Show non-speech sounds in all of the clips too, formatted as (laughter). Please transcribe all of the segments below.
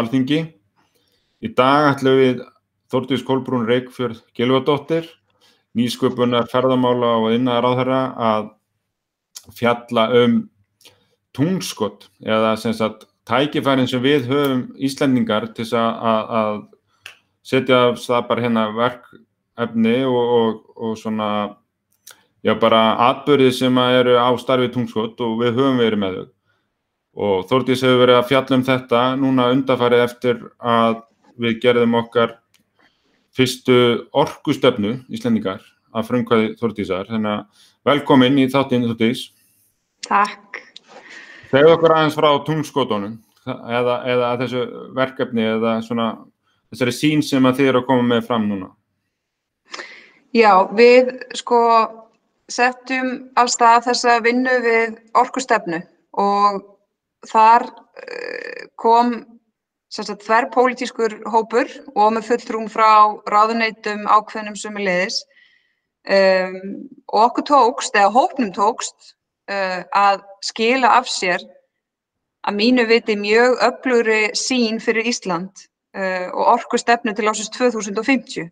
alþingi. Í dag ætlum við Þórtís Kolbrún Reykjörð Gilvardóttir, nýsköpunar ferðamála og þeirra að fjalla um tungskott eða sagt tækifærin sem við höfum Íslendingar til að setja það bara hérna verkefni og, og, og svona já bara atbyrði sem eru á starfi tungskott og við höfum verið með þau og Þórtís hefur verið að fjalla um þetta núna undarfarið eftir að við gerðum okkar fyrstu orkustöfnu íslendingar að frumkvæði Þórtísar þannig að velkomin í þáttinn Þórtís Takk. Þegar okkur aðeins frá tungskotunum eða, eða þessu verkefni eða svona þessari sín sem að þið eru að koma með fram núna. Já, við sko settum allstað þessa vinnu við orkustöfnu og þar eh, kom þverrpolítískur hópur og með fulltrúm frá ráðuneytum ákveðnum sumulegis um, og okkur tókst, eða hópnum tókst uh, að skila af sér að mínu viti mjög öflugri sín fyrir Ísland uh, og orku stefnu til ásins 2050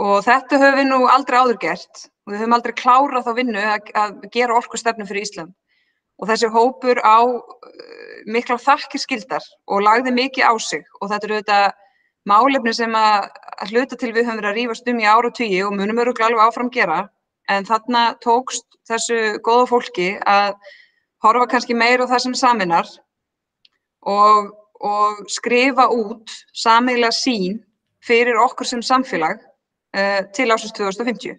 og þetta höfum við nú aldrei áður gert. Og við höfum aldrei klárað þá vinnu að, að gera orku stefnu fyrir Ísland og þessi hópur á uh, mikla þakkir skildar og lagði mikið á sig. Og þetta eru þetta málefni sem að, hluta til við höfum verið að rífast um í ára og tíu og munum eru alveg áfram gera. En þarna tókst þessu góða fólki að horfa kannski meira á það sem saminar og, og skrifa út sameigilega sín fyrir okkur sem samfélag uh, til ásins 2050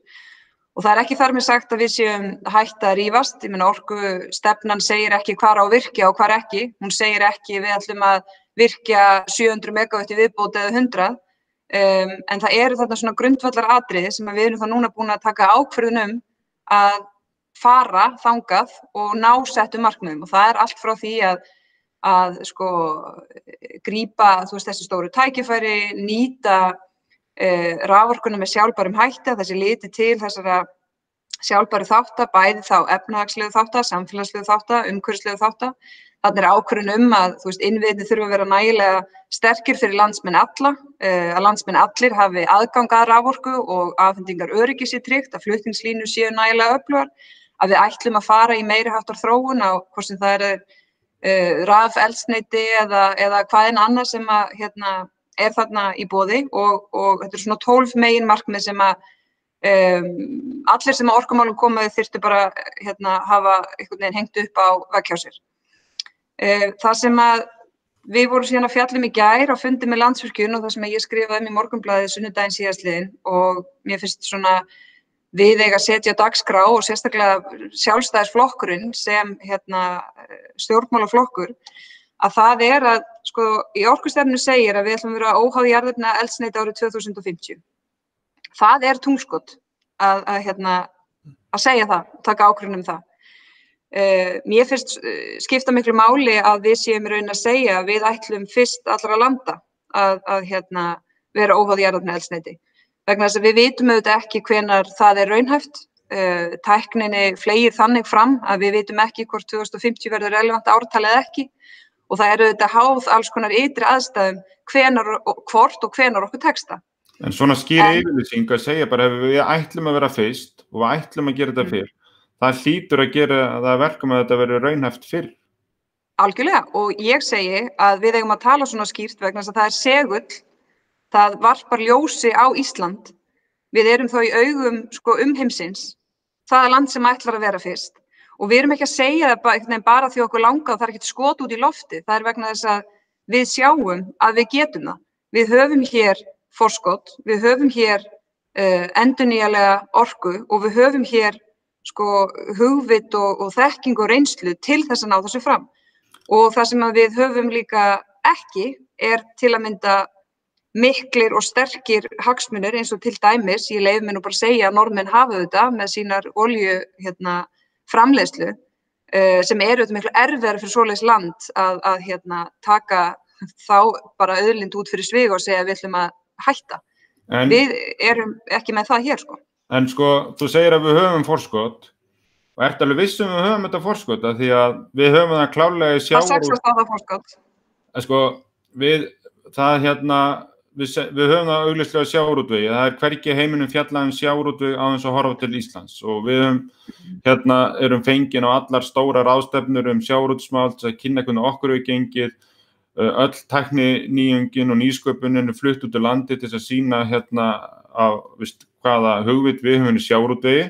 Og það er ekki þar með sagt að við séum hægt að rýfast. Ég menna orgu stefnan segir ekki hvað á virkja og hvað ekki. Hún segir ekki við ætlum að virkja 700 megavætti viðbót eða 100. Um, en það eru þarna svona grundvallar atriði sem við erum þá núna búin að taka ákverðun um að fara þangað og ná settu markmiðum. Og það er allt frá því að, að sko, veist, þessi stóru tækifæri, nýta uh, raforkunum með sjálfbærum hætti að þessi liti til þessara sjálfbæru þáttar, bæði þá efnahagslegu þáttar, samfélagslegu þáttar, umhverfslegu þáttar. Þannig er ákvörðun um að innviðni þurfa að vera nægilega sterkir fyrir landsmenn alla, uh, að landsmenn allir hafi aðgang að raforku og afhendingar öryggi sér tryggt, að fluttingslínu séu nægilega öflugar, að við ætlum að fara í meiri háttar þróun á hvort sem það er uh, raf, eldsneiti eða, eða hvaðin annað sem að hérna, er þarna í bóði og, og þetta er svona tólf megin markmið sem að um, allir sem að orkumálum komaði þurftu bara hérna hafa einhvern veginn hengt upp á vekkjá sér. Uh, það sem að við vorum síðan að fjallum í gær á fundi með landsfyrkjun og það sem ég skrifaði með morgunblæðið sunnudaginn síðastliðin og mér finnst svona við eiga að setja dagskrá og sérstaklega sjálfstæðisflokkurinn sem hérna, stjórnmálaflokkur að það er að sko í orkustefnu segir að við ætlum að vera óháð jarðefna eldsneiti árið 2050. Það er tungskott að, að, hérna, að segja það, taka ákveðin um það. Uh, mér finnst uh, skipta miklu máli að við séum raun að segja að við ætlum fyrst allra að landa að, að hérna, vera óháð jarðefna eldsneiti. Vegna þess að við vitum auðvitað ekki hvenar það er raunhæft. Uh, tækninni flegir þannig fram að við vitum ekki hvort 2050 verður relevant ártalið ekki og það eru þetta háð alls konar ytri aðstæðum hvenar, hvort og hvenar okkur teksta. En svona skýri yfirlýsing að segja bara ef við ætlum að vera fyrst og við ætlum að gera þetta mm. fyrr, það hlýtur að gera það verkum að þetta veri raunhæft fyrr. Algjörlega og ég segi að við eigum að tala svona skýrt vegna að það er segull, það varpar ljósi á Ísland, við erum þá í augum sko, umheimsins, það er land sem ætlar að vera fyrst Og við erum ekki að segja það bara því okkur langa og það er ekkert skot út í lofti. Það er vegna þess að við sjáum að við getum það. Við höfum hér forskot, við höfum hér uh, enduníalega orku og við höfum hér sko, hugvit og, og þekking og reynslu til þess að ná þessu fram. Og það sem við höfum líka ekki er til að mynda miklir og sterkir hagsmunir eins og til dæmis, ég leif mér nú bara að segja að normin hafa þetta með sínar olju hérna, framleiðslu uh, sem eru auðvitað miklu erfiðar fyrir svoleiðs land að, að hérna, taka þá bara öðlind út fyrir svig og segja við ætlum að hætta. En, við erum ekki með það hér sko. En sko, þú segir að við höfum forskot og ert alveg vissum við höfum þetta forskot að því að við höfum það klálega í sjáur. Það sexast á það forskot. En sko, við, það hérna, við, við höfum það auglustlega sjáurútvegi, það er hverki heiminum fjallaðum sjáurútvegi á þess að horfa til Íslands. Og við höfum, hérna, erum fengin á allar stóra ráðstefnur um sjáurútsmál til að kynna hvernig okkur hefur gengið, öll tekni nýjungin og nýsköpuninu flutt út í landi til að sína hérna á, vist, hvaða hugvit við höfum í sjáurútvegi,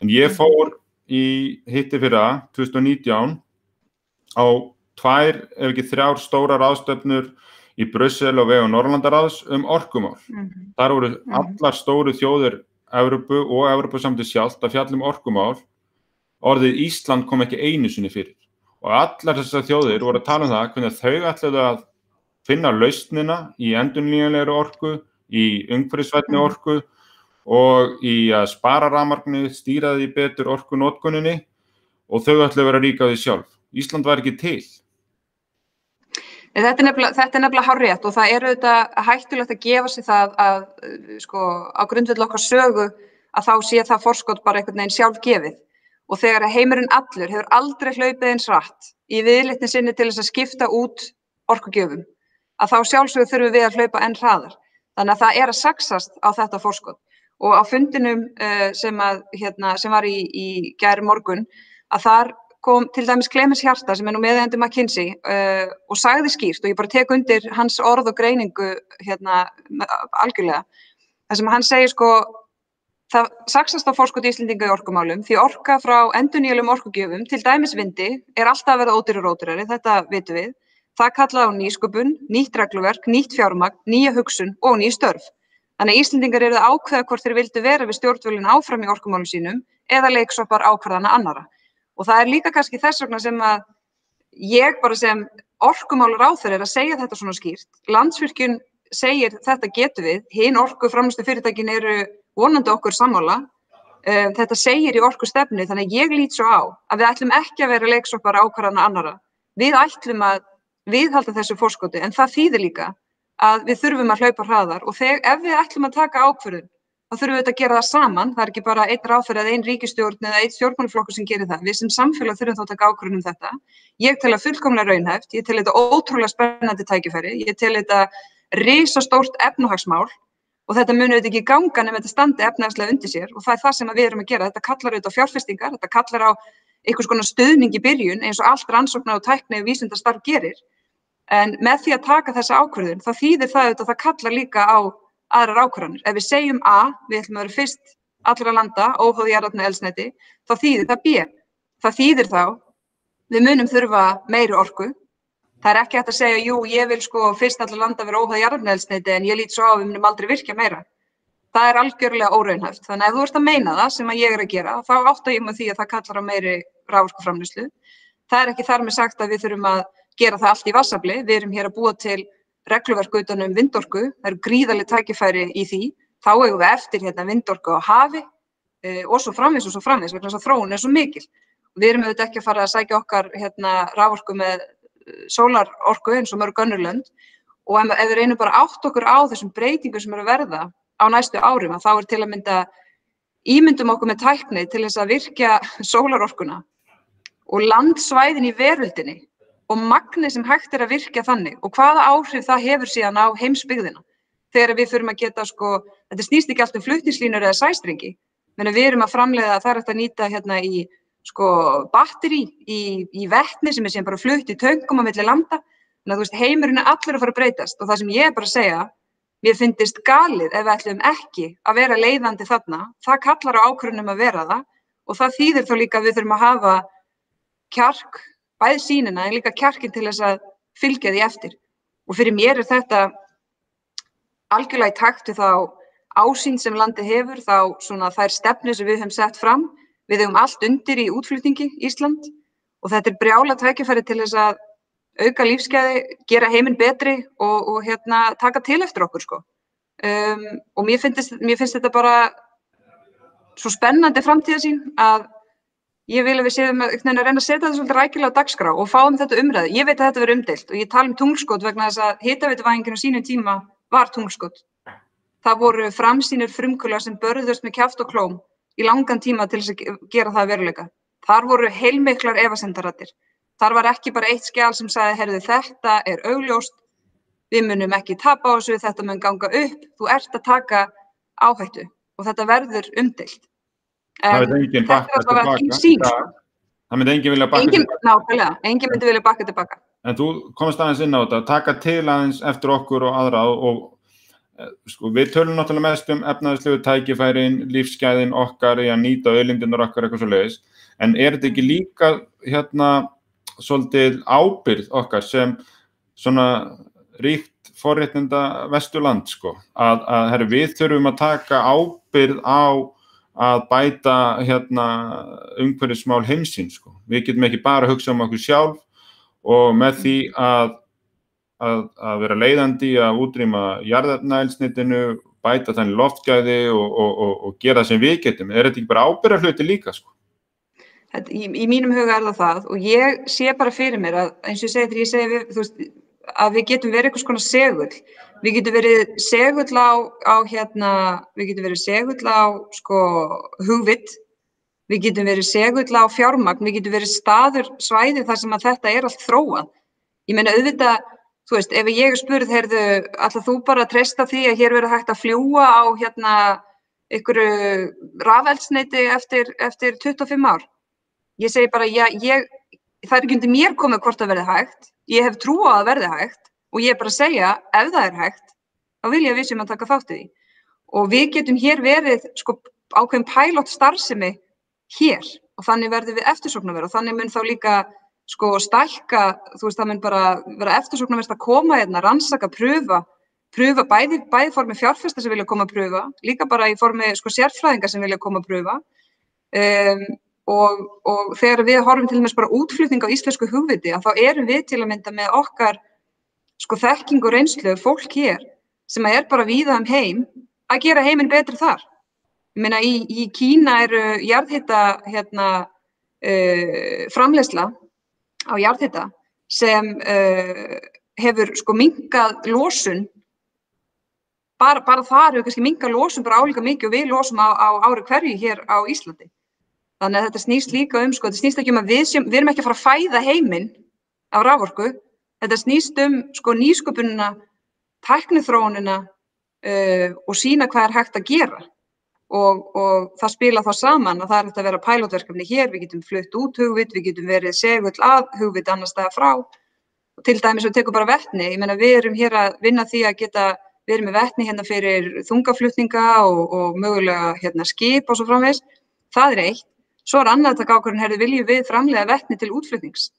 en ég fór í hitti fyrra 2019 á tvær, ef ekki þrjár stórar ástöfnur í Brussel og vegu Norrlandaráðs um orkumál. Mm -hmm. Þar voru -hmm. allar stóru þjóður Európu og Európu samtið sjálft að fjallum orkumál. Orðið Ísland kom ekki einu sinni fyrir. Og allar þessar þjóðir voru að tala um það hvernig þau ætlaðu að finna lausnina í endunlíjanleiri orku, í umhverfisvætni -hmm. orku og í að spara ramarkni, stýra því betur orkunótkuninni og þau ætlaðu að vera ríka á því sjálf. Ísland var ekki til. Þetta er nefnilega, nefnilega hárétt og það er auðvitað hættulegt að gefa sig það að sko á grundvill okkar sögu að þá sé það forskot bara einhvern veginn sjálf gefið og þegar heimurinn allur hefur aldrei hlaupið eins rætt í viðlitni sinni til þess að skipta út orkugjöfum að þá sjálfsögur þurfum við að hlaupa enn hraðar. Þannig að það er að saksast á þetta forskot og á fundinum uh, sem, að, hérna, sem var í, í gæri morgun að þar kom til dæmis Clemens Hjarta sem er nú meðeigandi McKinsey uh, og sagði skýrt og ég bara tek undir hans orð og greiningu hérna algjörlega. Það sem hann segir sko, það saksast á fórskot Íslendinga í orkumálum því orka frá endunílum orkugjöfum til dæmis vindi er alltaf að verða ódýrar ódýrari, þetta vitum við. Það kallaði á nýsköpun, nýtt regluverk, nýtt fjármagn, nýja hugsun og ný störf. Þannig að Íslendingar eru það ákveða hvort þeir vildu vera við stjórnvölinn áfram í orkumálum sínum eða leiksoppar ákvarðana annara. Og það er líka kannski þess vegna sem að ég bara sem orkumálur á þeir er að segja þetta svona skýrt. Landsvirkjun segir þetta getur við, hinn orku framlustu fyrirtækin eru vonandi okkur sammála. Um, þetta segir í orku stefni þannig ég lít svo á að við ætlum ekki að vera leiksoppar ákvarðana annara. Við ætlum að viðhalda þessu fórskoti en það þýðir líka að við þurfum að hlaupa hraðar og þegar, ef við ætlum að taka ákvörðun þá þurfum við að gera það saman. Það er ekki bara einn ráðferð eða einn ríkistjórn eða einn stjórnmálaflokkur sem gerir það. Við sem samfélag þurfum þá að taka ákvörðun um þetta. Ég tel að fullkomlega raunhæft, ég tel þetta ótrúlega spennandi tækifæri, ég tel þetta risastórt efnahagsmál og þetta munir þetta ekki ganga nefnum þetta standi efnahagslega undir sér og það er það sem við erum að gera. Þetta kallar auðvitað á fjárfestingar, þetta kallar á einhvers konar stöðning í byrjun eins og allt rannsóknar og tækni vísindastarf gerir. En með því að taka þessa ákvörðun þá þýðir það auðvitað að það kallar líka á aðrar ákvarðanir. Ef við segjum A, við ætlum að vera fyrst allra landa, óháð jarðarnu elsneti, þá þýðir það B. Það þýðir þá, við munum þurfa meiri orku. Það er ekki hægt að segja, jú, ég vil sko fyrst allra landa vera óháð jarðarnu elsneti en ég lít svo á að við munum aldrei virkja meira. Það er algjörlega óraunhæft. Þannig að ef þú ert að meina það sem að ég er að gera, þá áttu ég með því að það kallar á meiri rávorkuframlýslu. Það er ekki þar með sagt að við þurfum að gera það allt í vassabli. Við erum hér að búa til regluverk utan um vindorku, það eru gríðarlega tækifæri í því, þá eigum við eftir hérna vindorku á hafi e, og svo framvis og svo framvis, vegna þess að þróun er svo mikil. Við erum auðvitað ekki að fara að sækja okkar hérna rávorku með e, sólarorku eins og mörg önnurlönd og ef, ef við reynum bara átt okkur á þessum breytingum sem eru að verða á næstu árum, þá er til að mynda ímyndum okkur með tækni til þess að virkja (laughs) sólarorkuna og landsvæðin í veröldinni og magnið sem hægt er að virkja þannig og hvaða áhrif það hefur síðan á heimsbyggðina. Þegar við fyrir að geta sko, þetta snýst ekki allt um fluttinslínur eða sæstringi, menn við erum að framlega það er eftir að nýta hérna í sko batteri í, í vettni sem er síðan bara flutt í töngum á milli landa, þannig að þú veist heimurinn er allir að fara að breytast. Og það sem ég er bara að segja, mér finnist galið ef við ætlum ekki að vera leiðandi þarna, það kallar á ákvörunum að vera það. Og það þýðir þá líka að við þurfum að hafa kjark bæði sínina en líka kjarkin til þess að fylgja því eftir. Og fyrir mér er þetta algjörlega í taktu þá ásýnd sem landi hefur, þá svona þær stefnu sem við höfum sett fram. Við höfum allt undir í útflutningi Ísland og þetta er brjála tækifæri til þess að auka lífsgæði, gera heiminn betri og, og hérna, taka til eftir okkur sko. Um, og mér finnst, mér finnst þetta bara svo spennandi framtíðasín að Ég vil að við séum að reyna að setja þetta svolítið rækilega á dagskrá og fáum þetta umræðu. Ég veit að þetta verður umdeilt og ég tala um tungskot vegna þess að hitaveituvæðingin á sínum tíma var tungskot. Það voru framsýnir frumkvöla sem börðust með kjáft og klóm í langan tíma til þess að gera það veruleika. Þar voru heilmiklar efasendarættir. Þar var ekki bara eitt skjál sem sagði, herðu þetta er augljóst, við munum ekki tapa á þessu, þetta mun ganga upp, þú ert að taka áhættu og þetta verður umdilt. Það veit enginn bakka tilbaka. Það myndi enginn vilja bakka engin, tilbaka. Nákvæmlega, enginn myndi vilja bakka tilbaka. En þú komast aðeins inn á þetta, taka til aðeins eftir okkur og aðra og eh, sko, við tölum náttúrulega mest um efnaðislegu tækifærin, lífsgæðin okkar í að nýta auðlindunar okkar eitthvað svo leiðis, en er þetta ekki líka hérna svolítið ábyrð okkar sem svona ríkt forréttinda vesturland sko, að, að herri, við þurfum að taka ábyrð á að bæta hérna umhverfismál heimsins sko. Við getum ekki bara að hugsa um okkur sjálf og með því að, að, að vera leiðandi að útrýma jarðarnælsnitinu, bæta þannig loftgæði og, og, og, og gera það sem við getum. Er þetta ekki bara ábyrra hluti líka sko? Í, í mínum huga er það það og ég sé bara fyrir mér að eins og ég segi þegar ég segi við, veist, að við getum verið einhvers konar segull. Við getum verið segull á, á hérna, við getum verið segull á sko hugvitt, við getum verið segull á fjármagn, við getum verið staður svæði þar sem að þetta er allt þróað. Ég meina auðvitað, þú veist, ef ég spurð, heyrðu, alltaf þú bara treysta því að hér verið hægt að fljúa á hérna einhverju rafeldsneiti eftir, eftir 25 ár. Ég segi bara, já, ég, það er ekki undir mér komið hvort það verði hægt, ég hef trú á að verði hægt og ég er bara að segja ef það er hægt, þá vil ég að við sem að taka þáttið í. Og við getum hér verið sko ákveðin pælótt starfsemi hér. Og þannig verður við eftirsóknarverð. Og þannig mun þá líka sko stækka, þú veist það mun bara vera eftirsóknarverð að koma hérna, rannsaka, pröfa, pröfa bæði, bæði formi fjárfesta sem vilja koma að pröfa, líka bara í formi sko sérfræðinga sem vilja koma að pröfa. Um, og, og þegar við horfum til dæmis bara útflutning á íslensku hugviti þá erum við til að mynda með okkar sko þekking og reynslu fólk hér sem er bara víða um heim að gera heiminn betri þar. Ég meina í, í Kína eru jarðhitta hérna, uh, framlegsla á jarðhitta sem uh, hefur sko minkað lósun bara, bara þar hefur kannski minkað lósun bara álíka mikið og við lósum á, á ári hverju hér á Íslandi. Þannig að þetta snýst líka um, sko, þetta snýst ekki um að við, sem, við erum ekki að fara að fæða heiminn á raforku, Þetta snýst um sko, nýsköpununa, tæknithróunina uh, og sína hvað er hægt að gera. Og, og það spila þá saman að það er hægt að vera pælótverkefni hér, við getum flutt út hugvit, við getum verið segull að hugvit annar staða frá. Og til dæmis við tekum bara vettni, ég menna við erum hér að vinna því að geta verið með vettni hérna fyrir þungaflutninga og, og mögulega hérna skip og svo framvegs. Það er eitt. Svo er annað að taka ákvörðin, herðu viljum við framlega vettni til útflutnings.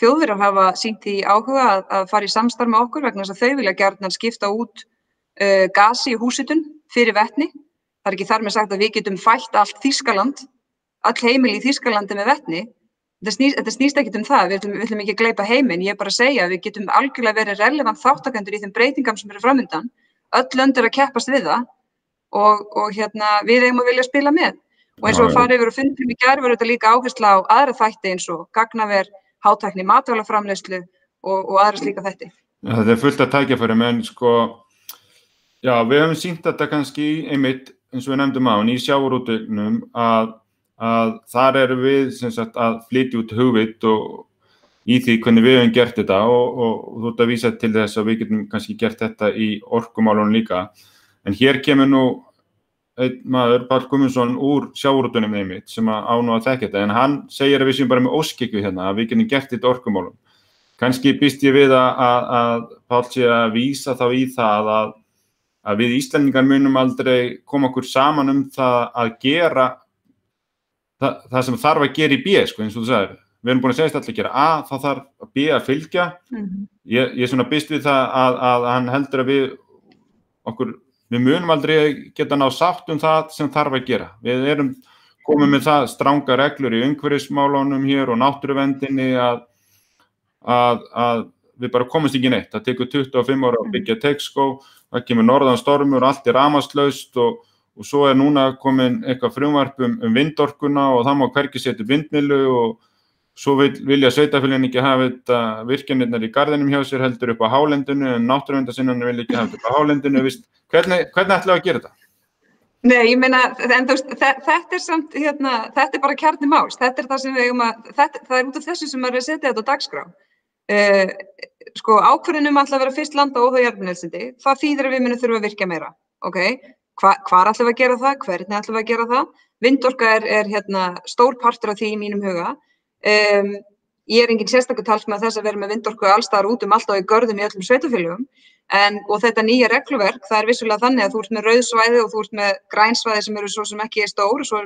Þjóðverjar hafa sínt í áhuga að, að fara í samstarf með okkur vegna þess að þau vilja gerðan skipta út uh, gasi í húsitun fyrir vettni. Það er ekki þar með sagt að við getum fætt allt Þískaland, all heimil í Þískalandi með vettni. Þetta snýst, þetta snýst ekkit um það, við ætlum, við ætlum ekki að gleipa heiminn, ég er bara að segja að við getum algjörlega verið relevant þáttakendur í þeim breytingam sem eru framöndan. Öll löndur að keppast við það og, og hérna, við eigum að vilja spila með. Og eins og að fara yfir og fundum í gerð verður þetta líka áhersla á aðra þætti eins og gagnaver, hátækni matvælaframleyslu og, og aðra slíka þetti. Ja, þetta er fullt að tækja fyrir menn sko, já við hefum sínt þetta kannski einmitt eins og við nefndum á í sjáurútögnum að, að þar eru við sagt, að flytja út hugvitt og í því hvernig við hefum gert þetta og, og, og þú ert að vísa til þess að við getum kannski gert þetta í orkumálunum líka en hér kemur nú einn maður, Pál Gumminsson úr sjáurútunum einmitt sem án og að þekka þetta. En hann segir að við séum bara með óskikku hérna að við getum gert þetta orkumálum. Kannski býst ég við að, að, að Pál sé að vísa þá í það að, að við Íslandingar munum aldrei koma okkur saman um það að gera það, það sem þarf að gera í B sko eins og þú sagir við erum búin að segja þetta allir að gera A, þá þarf B að fylgja. Mm -hmm. ég, ég er svona býst við það að hann heldur að við okkur við munum aldrei geta ná sátt um það sem þarf að gera. Við erum komið með það stránga reglur í umhverfismálunum hér og náttúruvendinni að, að, að við bara komumst ekki neitt. Það tekur 25 ára að byggja Texco, það kemur norðan stormur, allt er ramaslaust og, og svo er núna komin eitthvað frumvarpum um vindorkuna og það má hverki setja vindmilu og Svo vil, vilja sveitafélagin ekki hafa þetta virkjanirnar í gardinum hjá sér heldur upp á hálendinu en náttúruvendarsinnarnir vil ekki hafa þetta upp á hálendinu. Hvernig, hvernig ætlaðu að gera þetta? Nei, ég meina, veist, þetta er samt, hérna, þetta er bara kjarni máls. Þetta er það sem við eigum að, þetta, það er út af þessu sem maður er að setja þetta á dagskrá. Uh, sko ákvörðunum ætla að vera fyrst landa óþá jarðbunelsindi, það þýðir að við munum þurfa að virka meira, ok? Hva, hvar ætlum við að gera það, hvernig ætlum við að gera það? Vindorka er, er hérna, stór partur af því í mínum huga. Um, ég er enginn sérstaklega tals með þess að vera með vindorku allstaðar út um alltaf í görðum í öllum sveitufélögum en, og þetta nýja regluverk, það er vissulega þannig að þú ert með rauðsvæði og þú ert með grænsvæði sem eru svo sem ekki er stór og svo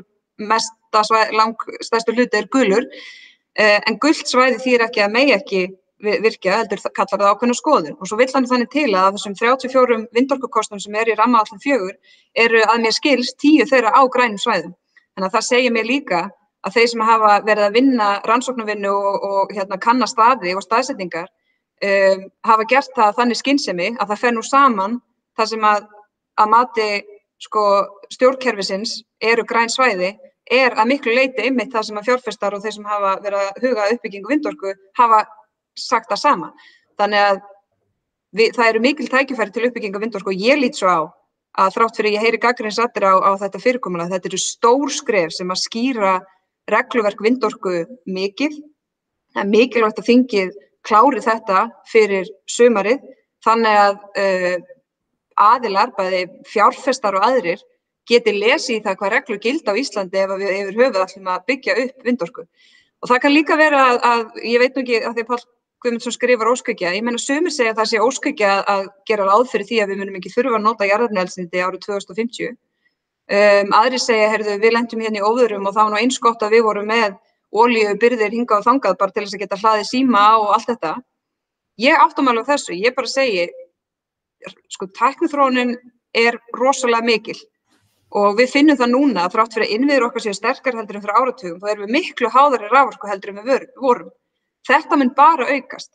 mesta svæði, lang stærstu hluti er gulur. Uh, en gullt svæði þýr ekki að megi ekki virkja, heldur kallar það ákveðna skoðun. Og svo vill hann þannig til að þessum 34 vindorkukostum sem er í ramma allum fjögur eru að mér skils tíu þeirra á grænum svæðum. Þannig að það segir mér líka að þeir sem hafa verið að vinna rannsóknarvinnu og, og hérna, kannastaði og staðsetningar um, hafa gert það þannig skynsemi að það fer nú saman það sem að, að mati sko, stjórnkerfisins eru græn svæði er að miklu leiti ymmit það sem að fjárfestar og þeir sem hafa verið að huga uppbyggingu vindorku hafa sagt það sama. Þannig að við, það eru mikil tækifæri til uppbygginga vindorku og ég lít svo á að þrátt fyrir ég heyri gaggrins aðra á, á þetta fyrirkomulega, þetta eru stór skref sem að skýra regluverk vindorku mikið. Það er mikilvægt að þingið klári þetta fyrir sömarið þannig að uh, aðilar, bæði fjárfestar og aðrir, geti lesið í það hvað reglur gild á Íslandi ef við yfir höfuð ætlum að byggja upp vindorku. Og það kann líka vera að, að ég veit nú ekki að því að Pál Guðmundsson skrifar óskækja. Ég menna sumir segja að það sé óskækja að gera ráð fyrir því að við munum ekki þurfa að nota jarðarnælsindi árið 2050. Um, aðri segja, herðu, við lendum hérna í óðurum og þá nú eins gott að við vorum með ólíu byrðir hingað og þangað bara til þess að geta hlaðið síma og allt þetta. Ég áttum alveg þessu, ég bara segi, sko, tæknithrónin er rosalega mikil og við finnum það núna að þrátt fyrir að innviður okkar séu sterkar heldur en fyrir áratugum, þá erum við miklu háðari rávorku heldur en við vorum. Þetta mun bara aukast.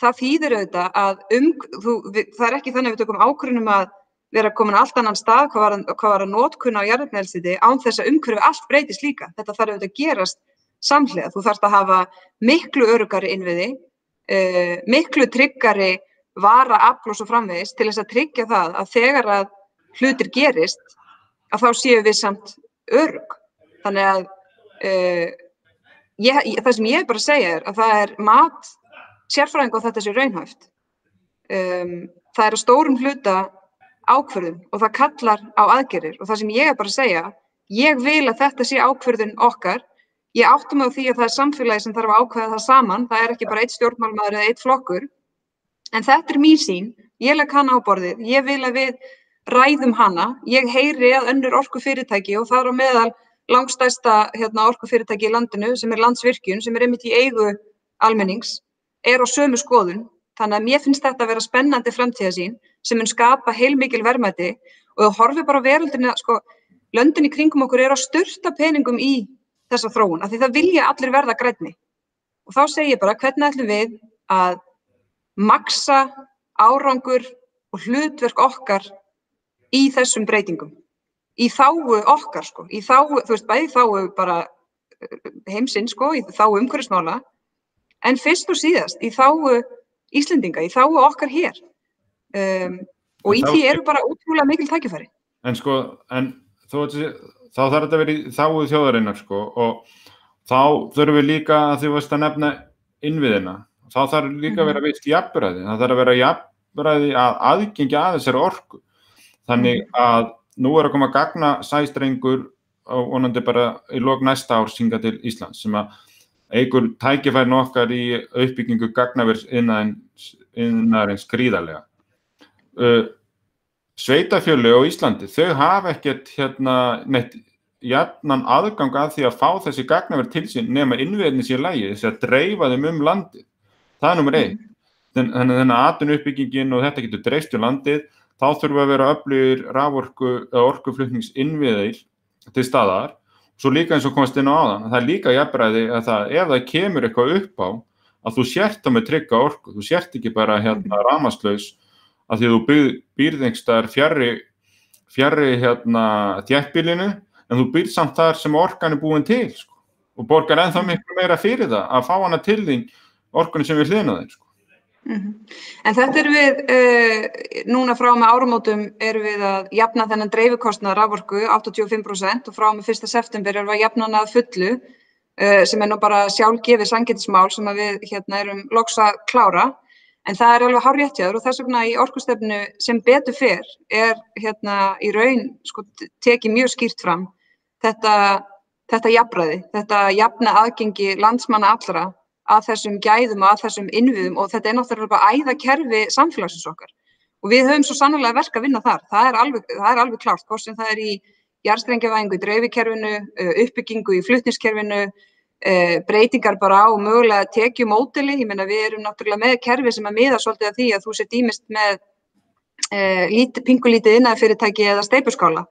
Það þýðir auðvitað að um, þú, við, það er ekki þannig að við tökum ákvörðunum að vera komin á allt annan stað hvað var, hvað var að nótkunna á jarðarnælsiti án þess að umhverfi allt breytist líka. Þetta þarf auðvitað að gerast samhlega. Þú þarfst að hafa miklu örugari innviði, uh, miklu tryggari vara, afl og svo framvegis til þess að tryggja það að þegar að hlutir gerist að þá séu við samt örug. Þannig að uh, ég, það sem ég bara segja er að það er mat sérfræðing og þetta sé raunhæft. Um, það er að stórum hluta ákverðun og það kallar á aðgerir og það sem ég er bara að segja, ég vil að þetta sé ákverðun okkar. Ég áttum á því að það er samfélagi sem þarf að ákveða það saman, það er ekki bara eitt stjórnmálmaður eða eitt flokkur. En þetta er mín sín, ég legg hana á borðið, ég vil að við ræðum hana, ég heyri að önnur orku fyrirtæki og það er á meðal langstæsta hérna, orkufyrirtæki í landinu sem er landsvirkjun, sem er einmitt í eigu almennings, er á sömu skoðun. Þannig að mér finnst þetta að vera spennandi framtíðasín sem mun skapa heilmikil verðmæti og þú horfið bara veröldinu að sko, löndin í kringum okkur er að styrta peningum í þessa þróun, af því það vilja allir verða grætni. Og þá segir ég bara, hvernig ætlum við að maksa árangur og hlutverk okkar í þessum breytingum? í þáu okkar sko, í þáu, þú veist, bæði þáu bara eh, heimsinn sko, í þáu umhverfismála, en fyrst og síðast í þáu Íslendinga, í þáu okkar hér. Um, og í þá, því eru bara útrúlega mikil tækifæri. En sko, en þú veist, þá þarf þetta að vera í þáu þjóðarinnar sko og þá þurfum við líka að þú veist að nefna innviðina. Þá þarf líka að vera mhm. vist jafnbræði, það þarf að vera jafnbræði að aðgengja að þessari orku. Þannig mhm. að nú er að koma að gagna sæstrengur og vonandi bara í lók næsta ár synga til Íslands sem að eigur tækifærin okkar í uppbyggingu gagnavers innarins gríðarlega. Uh, Sveitafjölu á Íslandi, þau hafa ekkert hérna neitt jafnan aðgang að því að fá þessi gagnaverð til sín nema innverðin sér lægi, þess að dreifa þeim um landið. Það er nummer einn. Þannig að atun uppbyggingin og þetta getur dreist um landið þá þurfum að vera öflugir raforku eða orkuflutningsinviðir til staðar svo líka eins og komast inn á aðan það er líka jafnbræði að það ef það kemur eitthvað upp á að þú sért á með trygga orku, þú sért ekki bara hérna ramaslaus að því að þú býrðingstar fjarrri fjarrri hérna þjættbílinu en þú býrð samt þar sem orkan er búin til sko, og borgar ennþá miklu meira fyrir það að fá hana til þín orkunni sem við hlýðna þeir sko. Mm -hmm. En þetta er við, uh, núna frá með árumótum erum við að jafna þennan dreifikostnað raforku 85% og frá með 1. september erum við að jafna hana að fullu uh, sem er nú bara sjálfgefið sangetismál sem við hérna erum loks að klára. En það er alveg hár réttjáður og þess vegna í orkustefnu sem betur fyrr er hérna í raun sko, tekið mjög skýrt fram þetta, þetta jafnræði, þetta jafna aðgengi landsmanna allra að þessum gæðum og að þessum innviðum og þetta er náttúrulega bara æðakerfi samfélagsins okkar. Og við höfum svo sannlega verk að vinna þar, það er alveg, það er alveg klárt, hvort sem það er í jarðstrengjavæðingu í dreifikerfinu, uppbyggingu í flutniskerfinu, breytingar bara á mögulega tekju mótili, ég menna við erum náttúrulega með kerfi sem að miða svolítið að því að þú sér dýmist með lít, pingulítið innæðfyrirtæki eða steipuskála.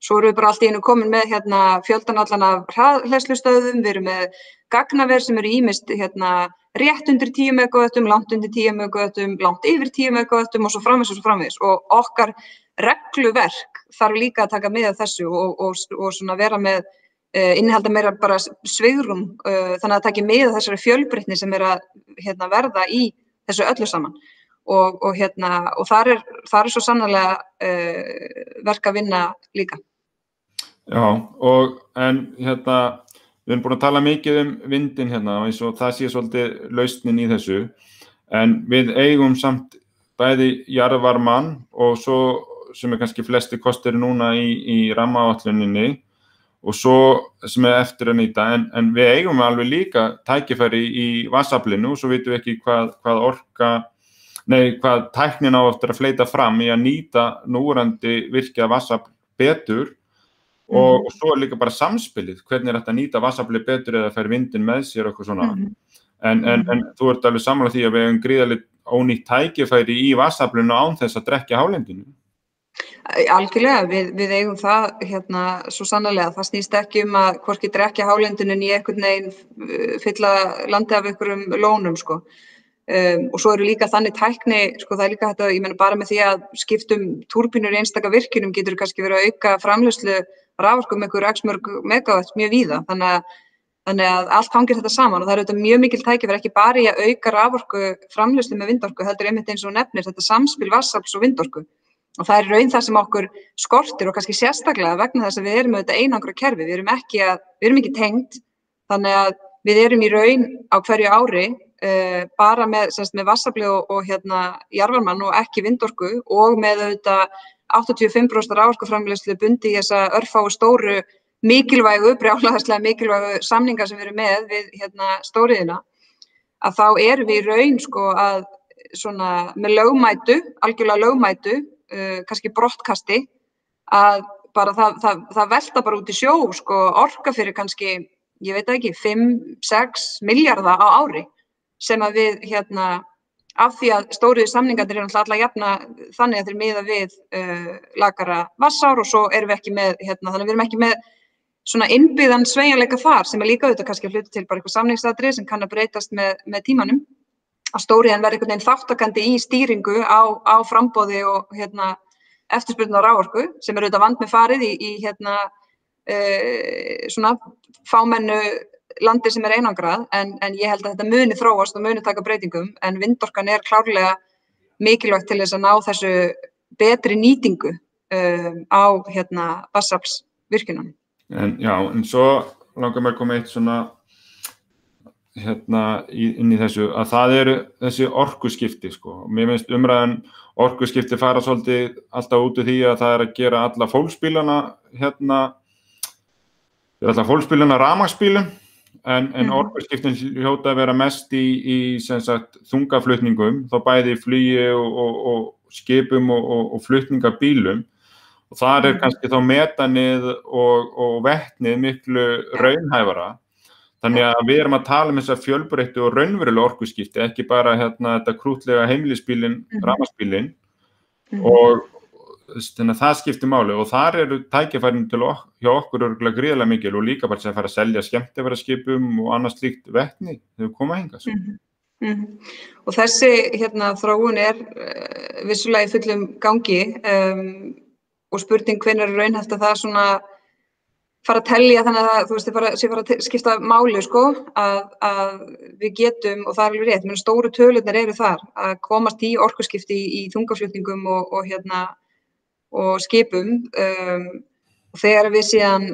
Svo erum við bara allt í einu komin með hérna, fjöldan allan af hlæslustöðum, við erum með gagnaver sem eru ímist hérna, rétt undir 10 megavöttum, langt undir 10 megavöttum, langt yfir 10 megavöttum og svo framvis og svo framvis og okkar regluverk þarf líka að taka með þessu og, og, og vera með innihalda meira bara svigrum uh, þannig að það taki með þessari fjölbreytni sem er að hérna, verða í þessu öllu saman og, og hérna, þar er, þar er svo sannlega uh, verk að vinna líka. Já, og en hérna við erum búin að tala mikið um vindin hérna og það sé svolítið lausnin í þessu en við eigum samt bæði jarðvarman og svo sem er kannski flesti kostir núna í, í rammaálluninni og svo sem er eftir að nýta en, en við eigum alveg líka tækifæri í vassaflinu og svo veitum við ekki hvað, hvað orka nei hvað tæknin á eftir að fleita fram í að nýta núrandi virkja vassafl betur Mm. Og, og svo er líka bara samspilið, hvernig er þetta að nýta vassaflið betur eða fær vindin með sér og eitthvað svona. Mm en, en, en þú ert alveg samanlega því að við hefum gríðalegt ónýtt tækifæri í vassaflinu án þess að drekja hálendinu. Algjörlega, við, við eigum það hérna svo sannlega. Það snýst ekki um að hvorki drekja hálendinu en í einhvern veginn fylla landi af einhverjum lónum sko. Um, og svo eru líka þannig tækni, sko það er líka þetta, ég menna bara með því að skiptum túrbínur í einstaka virkinum getur kannski verið að auka framlegslu raforku með einhverju x mörg megawatt mjög víða þannig að, þannig að allt hangir þetta saman og það eru þetta mjög mikil tækifæri ekki bara í að auka raforku framleyslu með vindorku heldur einmitt eins og nefnir þetta samspil vassafls og vindorku og það er raun það sem okkur skortir og kannski sérstaklega vegna þess að við erum auðvitað einangra kerfi, við erum ekki, að, við erum ekki tengt þannig að við erum í raun á hverju ári uh, bara með, með vassafli og, og hérna jarvarmann og ekki vindorku og með auðvitað 85% ráorkuframleyslu bundi í þessa örfá stóru mikilvægu, (laughs) brjálaðarslega mikilvægu samningar sem við erum með við hérna, stóriðina, að þá erum við í raun sko að svona með lögmætu, algjörlega lögmætu, uh, kannski brottkasti, að bara það, það, það velta bara út í sjó sko orka fyrir kannski, ég veit ekki, 5-6 miljardar á ári sem að við hérna af því að stóriði samningarnir er alltaf jafna þannig að þeir miða við uh, lagara vassár og svo erum við ekki með, hérna, þannig að við erum ekki með svona innbyggðan sveigjanleika þar sem er líka auðvitað kannski að hluta til bara eitthvað samningsadri sem kann að breytast með, með tímanum að stóriðan verður einhvern veginn þáttakandi í stýringu á, á frambóði og hérna, eftirspurnar áorku sem er auðvitað vand með farið í, í hérna, uh, svona fámennu landi sem er einangrað en, en ég held að þetta muni þróast og muni taka breytingum en vindorkan er klárlega mikilvægt til þess að ná þessu betri nýtingu um, á hérna vassaflsvirkjunum. En já, en svo langar mér að koma eitt svona hérna inn í þessu að það eru þessi orkuskipti sko. Mér finnst umræðan orkuskipti fara svolítið alltaf út af því að það er að gera alla fólksbílana hérna, alla fólksbílana ramagsbílum en, en mm. orðskiptin hljóta að vera mest í, í sagt, þungaflutningum, þá bæði flugi og, og, og skipum og, og flutningabílum og þar er mm. kannski þá metanið og vettnið miklu raunhæfara. Þannig að við erum að tala um þess að fjölbreyttu og raunverulega orkuskipti, ekki bara hérna, þetta krútlega heimilisbílinn, mm. ramaspílinn mm. og þannig að það skiptir máli og þar eru tækifærin til ok hjá okkur örgulega gríðilega mikil og líka bara sem að fara að selja skemmtifæraskipum og annars líkt vettni þegar við komum að hinga mm -hmm. og þessi hérna þróun er uh, vissulega í fullum gangi um, og spurning hvernig er raunhæft að það svona fara að tellja þannig að þú veist þið fara, fara að skipta máli sko að, að við getum og það er alveg rétt, menn stóru tölunar eru þar að komast í orkuskipti í, í þungaflutningum og, og hérna og skipum um, og þegar við síðan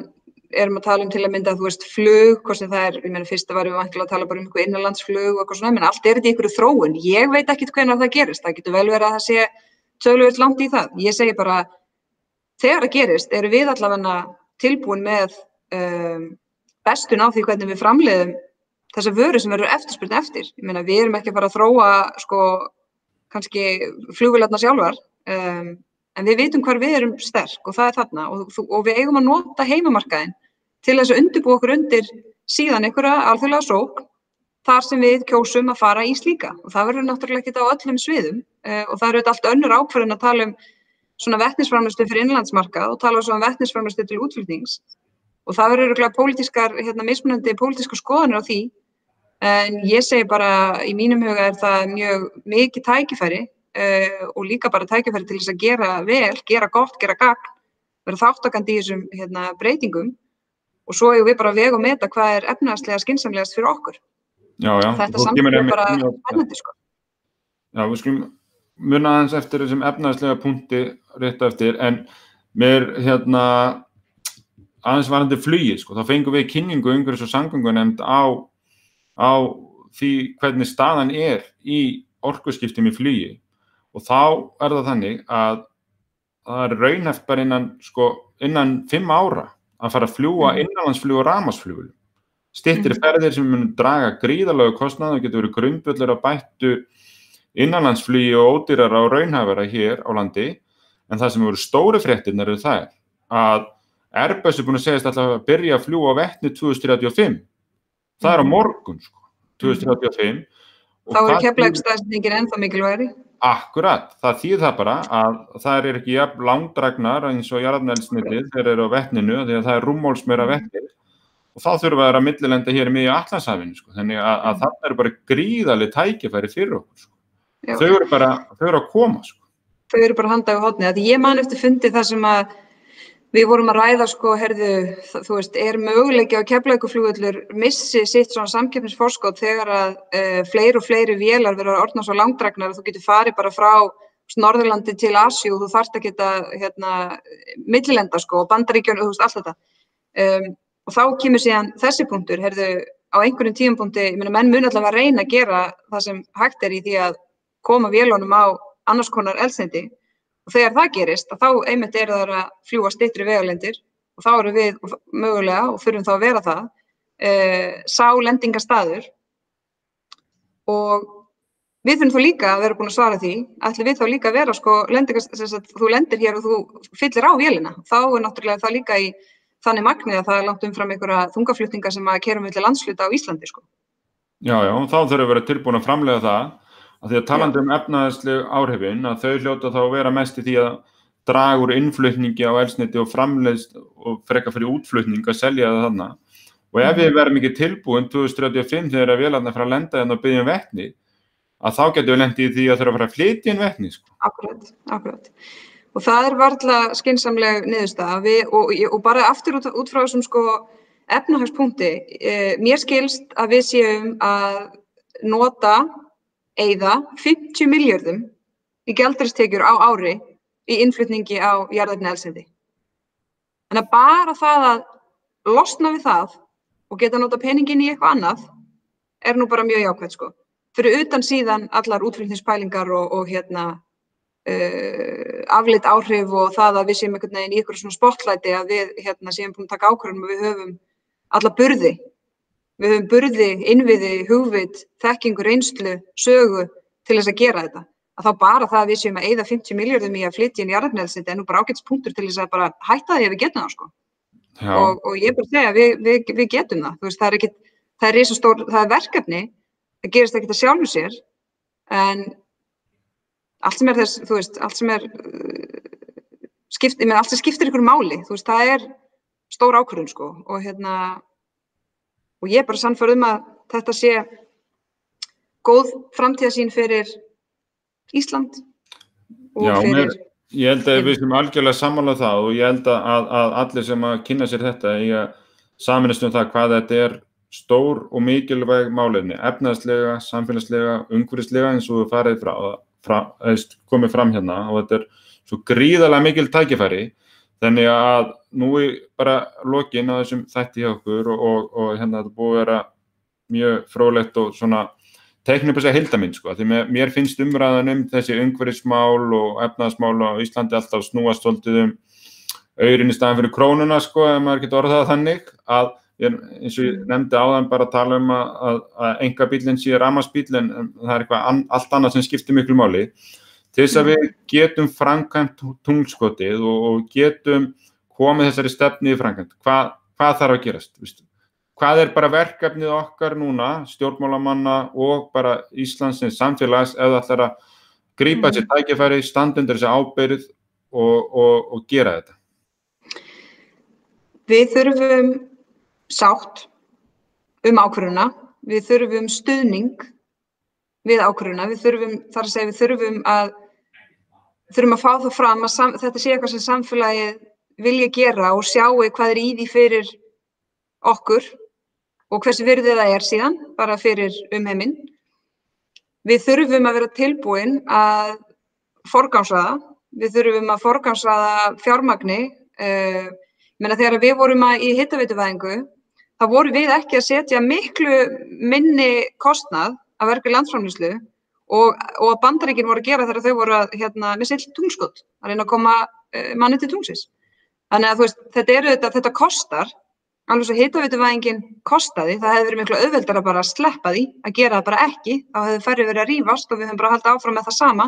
erum að tala um til að mynda, þú veist, flug, hvort sem það er, ég meina, fyrst varum við vantilega að tala bara um einhver innanlandsflug og eitthvað svona, menn allt er þetta í einhverju þróun. Ég veit ekkit hvernig það gerist, það getur vel verið að það sé tölvöld langt í það. Ég segi bara, þegar það gerist, eru við allavega tilbúin með um, bestun á því hvernig við framleiðum þessa vöru sem verður eftirspurn eftir. Ég meina, við erum ekki að fara að þróa, sko, kannski flugvilarna sjálfar, um, en við vitum hvar við erum sterk og það er þarna og, og við eigum að nota heimamarkaðin til þess að undirbú okkur undir síðan einhverja alþjóðlega sók þar sem við kjósum að fara í slíka og það verður náttúrulega ekki á öllum sviðum uh, og það eru allt önnur ákverðin að tala um svona vettnisframlustu fyrir innlandsmarkað og tala um vettnisframlustu til útflutnings og það verður eitthvað pólitískar, hérna mismunandi pólitískar skoðanir á því en ég segi bara í mínum huga er það mjög mikið tækifæri uh, og líka bara tækifæri til þess að gera vel, gera gott, gera gagn, vera þáttakandi í þessum hérna, breytingum og svo hefur við bara veg og meta hvað er efnaðslega skinsamlegast fyrir okkur. Já, já. Þetta samfélag er bara spennandi sko. Já, við skulum muna aðeins eftir þessum efnaðslega punkti rétt eftir en mér hérna aðeins varandi flugið sko, þá fengum við kynningu umhverjus og sangungunemnd á, á því hvernig staðan er í orkuskiptum í flugi og þá er það þannig að það er raunheft bara innan, sko, innan fimm ára að fara að fljúa mm. innanlandsflug og ramasflugul. Stittir mm. ferðir sem munum draga gríðalögu kostnað og getur verið grundböllur að bættu innanlandsflugi og ódýrar á raunhafara hér á landi en það sem voru stóri fréttin eru það að Airbus er búin að segja að það byrja að fljúa á vettni 2035. Það er á mm. morgun, sko, 2035. Þá er keflaugstæðsningin ennþá mikilværi. Akkurat, það þýð það bara að það er ekki jafn langdragnar eins og jarðnælsnitið þegar eru á vettninu því að það er rúmmólsmeira vettir og þá þurfum við að millilenda hér í miðju allansafinu sko. þannig að, að það eru bara gríðali tækifæri fyrir okkur sko. Þau eru bara, þau eru að koma sko. Þau eru bara handað á hodni, því ég man eftir fundi það sem að Við vorum að ræða sko, herðu, þú veist, er möguleiki á keflauguflugullur missi sitt svona samkeppnisforskótt þegar að e, fleiri og fleiri vélar verður að orðna svo langdragnar að þú getur farið bara frá Norðurlandi til Asjú og þú þarft að geta hérna, millilenda sko og bandaríkjörn og þú veist, allt þetta. Um, og þá kemur síðan þessi punktur, herðu, á einhverjum tíumpunkti, ég meina, menn muni alltaf að reyna að gera það sem hægt er í því að koma vélunum á annars konar eldsneiti og þegar það gerist þá einmitt er það að fljúa stittri vegalendir og þá eru við mögulega og þurfum þá að vera það e, sá lendingastadur og við þurfum þá líka að vera búin að svara því ætlum við þá líka að vera sko lendingast, þú lendir hér og þú fyllir á vélina. Þá er náttúrulega það líka í þannig magnið að það er langt umfram einhverja þungaflutninga sem að kerum við til landsluta á Íslandi sko. Já, já, þá þurfum við að vera tilbúin að framlega það að því að talandi um efnaðsleg áhrifin að þau hljóta þá vera mest í því að draga úr innflutningi á elsniti og framleiðst og freka fyrir útflutning að selja það þarna og ef við mhm. verðum ekki tilbúin 2035 þegar við erum að fara að lenda en að byggja um vettni að þá getum við lendið í því að þurfa að fara að flytja inn vettni sko. Akkurat, akkurat og það er varðla skinsamleg niðurstað og, og bara aftur út, út frá þessum sko efnahagspunkti eh, mér skilst að við séum að nota eigða 50 miljardum í gældaristekjur á ári í innflutningi á jarðarni elsendi. Þannig að bara það að losna við það og geta nota peningin í eitthvað annað er nú bara mjög jákvæmt sko. Fyrir utan síðan allar útflutningspælingar og, og hérna uh, afleitt áhrif og það að við séum einhvern veginn í ykkur svona spotlæti að við hérna séum búin að taka ákvörðum og við höfum alla burði Við höfum burði, innviði, hugvit, þekkingu, reynslu, sögu til þess að gera þetta. Að þá bara það að við séum að eigða 50 miljardum í að flytja inn í aðrafnæðsitt er nú bara ágætts punktur til þess að bara hætta því að við getum það sko. Og, og ég er bara að segja að við, við, við getum það. Veist, það er, ekki, það er, stór, það er verkefni, það gerist ekkert að sjálfu sér, en allt sem er þess, þú veist, allt sem er, skipt, menn, allt sem skiptir ykkur máli, þú veist, það er stór ákvörðun sko og hérna og ég er bara sannfærð um að þetta sé góð framtíðasín fyrir Ísland og Já, fyrir mér, ég held að við sem algjörlega samanlega það og ég held að, að allir sem að kynna sér þetta í að saminast um það hvað þetta er stór og mikilvæg máleginni, efnaðslega, samfélagslega, umhverfislega eins og farið frá, frá, komið fram hérna og þetta er svo gríðarlega mikil tækifæri þannig að nú er bara lokin á þessum þætti hjá okkur og, og, og hérna þetta búið að vera mjög frólægt og svona tekna upp þess að hilda minn sko, því mér, mér finnst umræðan um þessi umhverfismál og efnaðasmál á Íslandi alltaf snúast svolítið um auðrin í staðan fyrir krónuna sko, ef maður getur orðað þannig að ég, eins og ég nefndi áðan bara að tala um að, að, að enga bílinn sé ramarsbíl en það er eitthvað an, allt annað sem skiptir miklu máli. Til þess að við getum framkvæmt tungskotið og, og getum komið þessari stefni í framkvæmt hvað, hvað þarf að gerast viðstu? hvað er bara verkefnið okkar núna, stjórnmálamanna og bara Íslandsins samfélags ef það ætlar að grípa þessi tækifæri, standundur þessi ábyrð og, og, og gera þetta? Við þurfum sátt um ákvöruna, við þurfum stuðning við ákvöruna, við þurfum, þar að segja, við þurfum að, þurfum að fá það fram að sam, þetta sé eitthvað sem samfélagið vilja gera og sjáu hvað er í því fyrir okkur og hversu virðið það er síðan, bara fyrir umheiminn. Við þurfum að vera tilbúin að forgámsraða, við þurfum að forgámsraða fjármagni. Uh, þegar við vorum í hittaveituvæðingu, þá vorum við ekki að setja miklu minni kostnað að verka landsframlýslu og, og að bandaríkinn voru að gera þegar þau voru að, hérna, með silt tungskott, að reyna að koma uh, manni til tungsins. Þannig að veist, þetta, eru, þetta, þetta kostar alveg svo hitaveituvæðingin kostaði, það hefði verið miklu auðveldar að bara sleppa því, að gera það bara ekki, þá hefði færri verið að rýfast og við höfum bara haldið áfram með það sama.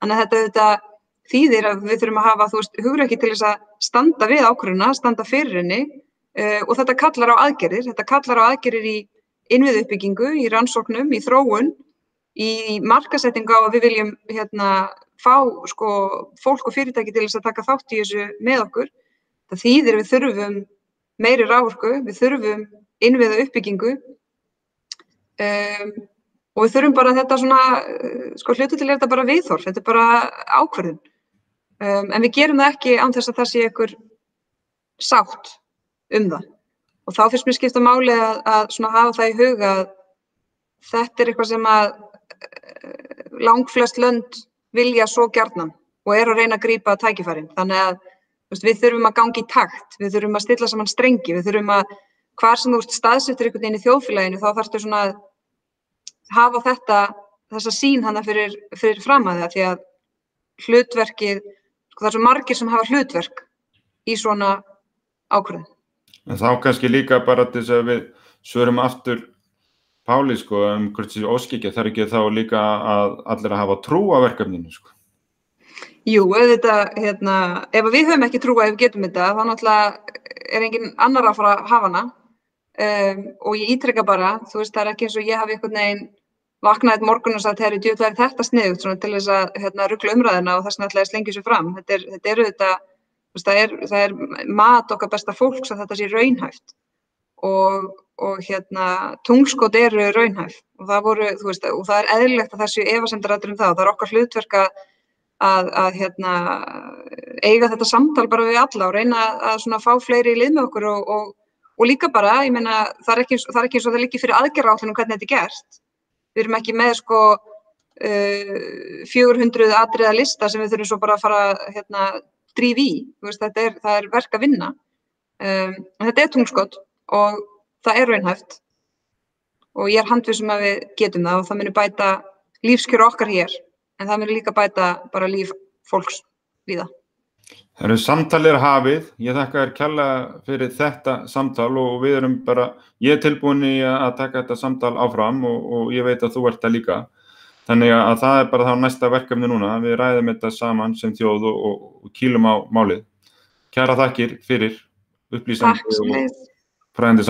Þannig að þetta, þetta þýðir að við þurfum að hafa, þú veist, hugreiki til þess að standa við ákvörðuna, standa fyrir henni uh, og þetta kallar á aðgerðir, þetta kallar á aðgerðir í innviðuppbyggingu, í rannsóknum, í þróun, í markasettingu á að við viljum hérna fá sko fólk og fyrirtæki til þess að taka þátt í þessu með okkur. Það þýðir við þurfum meiri rávorku, við þurfum innviða uppbyggingu um, og við þurfum bara þetta svona, sko hlutu til er þetta bara viðhorf, þetta er bara ákverðin. Um, en við gerum það ekki án þess að það sé ykkur sátt um það. Og þá finnst mér skipta máli að, að hafa það í huga að þetta er eitthvað sem að uh, langflest lönd vilja svo gjarnan og er að reyna að grípa tækifærin. Þannig að við þurfum að gangi í takt, við þurfum að stilla saman strengi, við þurfum að hvar sem þú staðsettur einhvern veginn í þjóðfélaginu þá þarfstu svona að hafa þetta, þessa sín hana fyrir, fyrir fram að það því að hlutverkið, sko það er svo margir sem hafa hlutverk í svona ákvörðin. En þá kannski líka bara til þess að við svörum aftur Páli sko um hvort þessi óskikja þarf ekki þá líka að allir að hafa trú á verkefninu sko. Jú, auðvitað, hérna, ef við höfum ekki trú að við getum þetta, þá náttúrulega er engin annar að fara að hafa hana. Um, og ég ítrykka bara, þú veist, það er ekki eins og ég hafi einhvern veginn vaknaðið morgun og sagt, herri, djúðlega er þetta sniðugt? Svona til þess að hérna, ruggla umræðina og þess að slengja sér fram. Þetta er, þetta er auðvitað, veist, það, er, það er mat okkar besta fólks að þetta sé raunhæft. Og, og hérna, tungskot eru raunhæf. Og það, voru, veist, og það er eðlilegt að þessu efasemdarættur um það. Og það er okkar hlutverk að að, að hérna, eiga þetta samtal bara við alla og reyna að fá fleiri í lið með okkur og, og, og líka bara, ég meina, það er ekki, það er eins og það líkir fyrir aðgerra átlunum hvernig þetta er gert. Við erum ekki með sko uh, 400 atriða lista sem við þurfum svo bara að fara hérna, dríf í, veist, er, er verk að vinna. Um, þetta er tungskott og það er raunhæft og ég er handvisum að við getum það og það munir bæta lífskjöru okkar hér en það mér líka bæta bara líf fólks við það. Það eru samtalir hafið, ég þakka þér kjalla fyrir þetta samtal og við erum bara, ég er tilbúin í að taka þetta samtal áfram og, og ég veit að þú ert það líka. Þannig að það er bara þá næsta verkefni núna, við ræðum þetta saman sem þjóð og, og, og kýlum á málið. Kjara þakkir fyrir upplýsandi og fræðandi saman.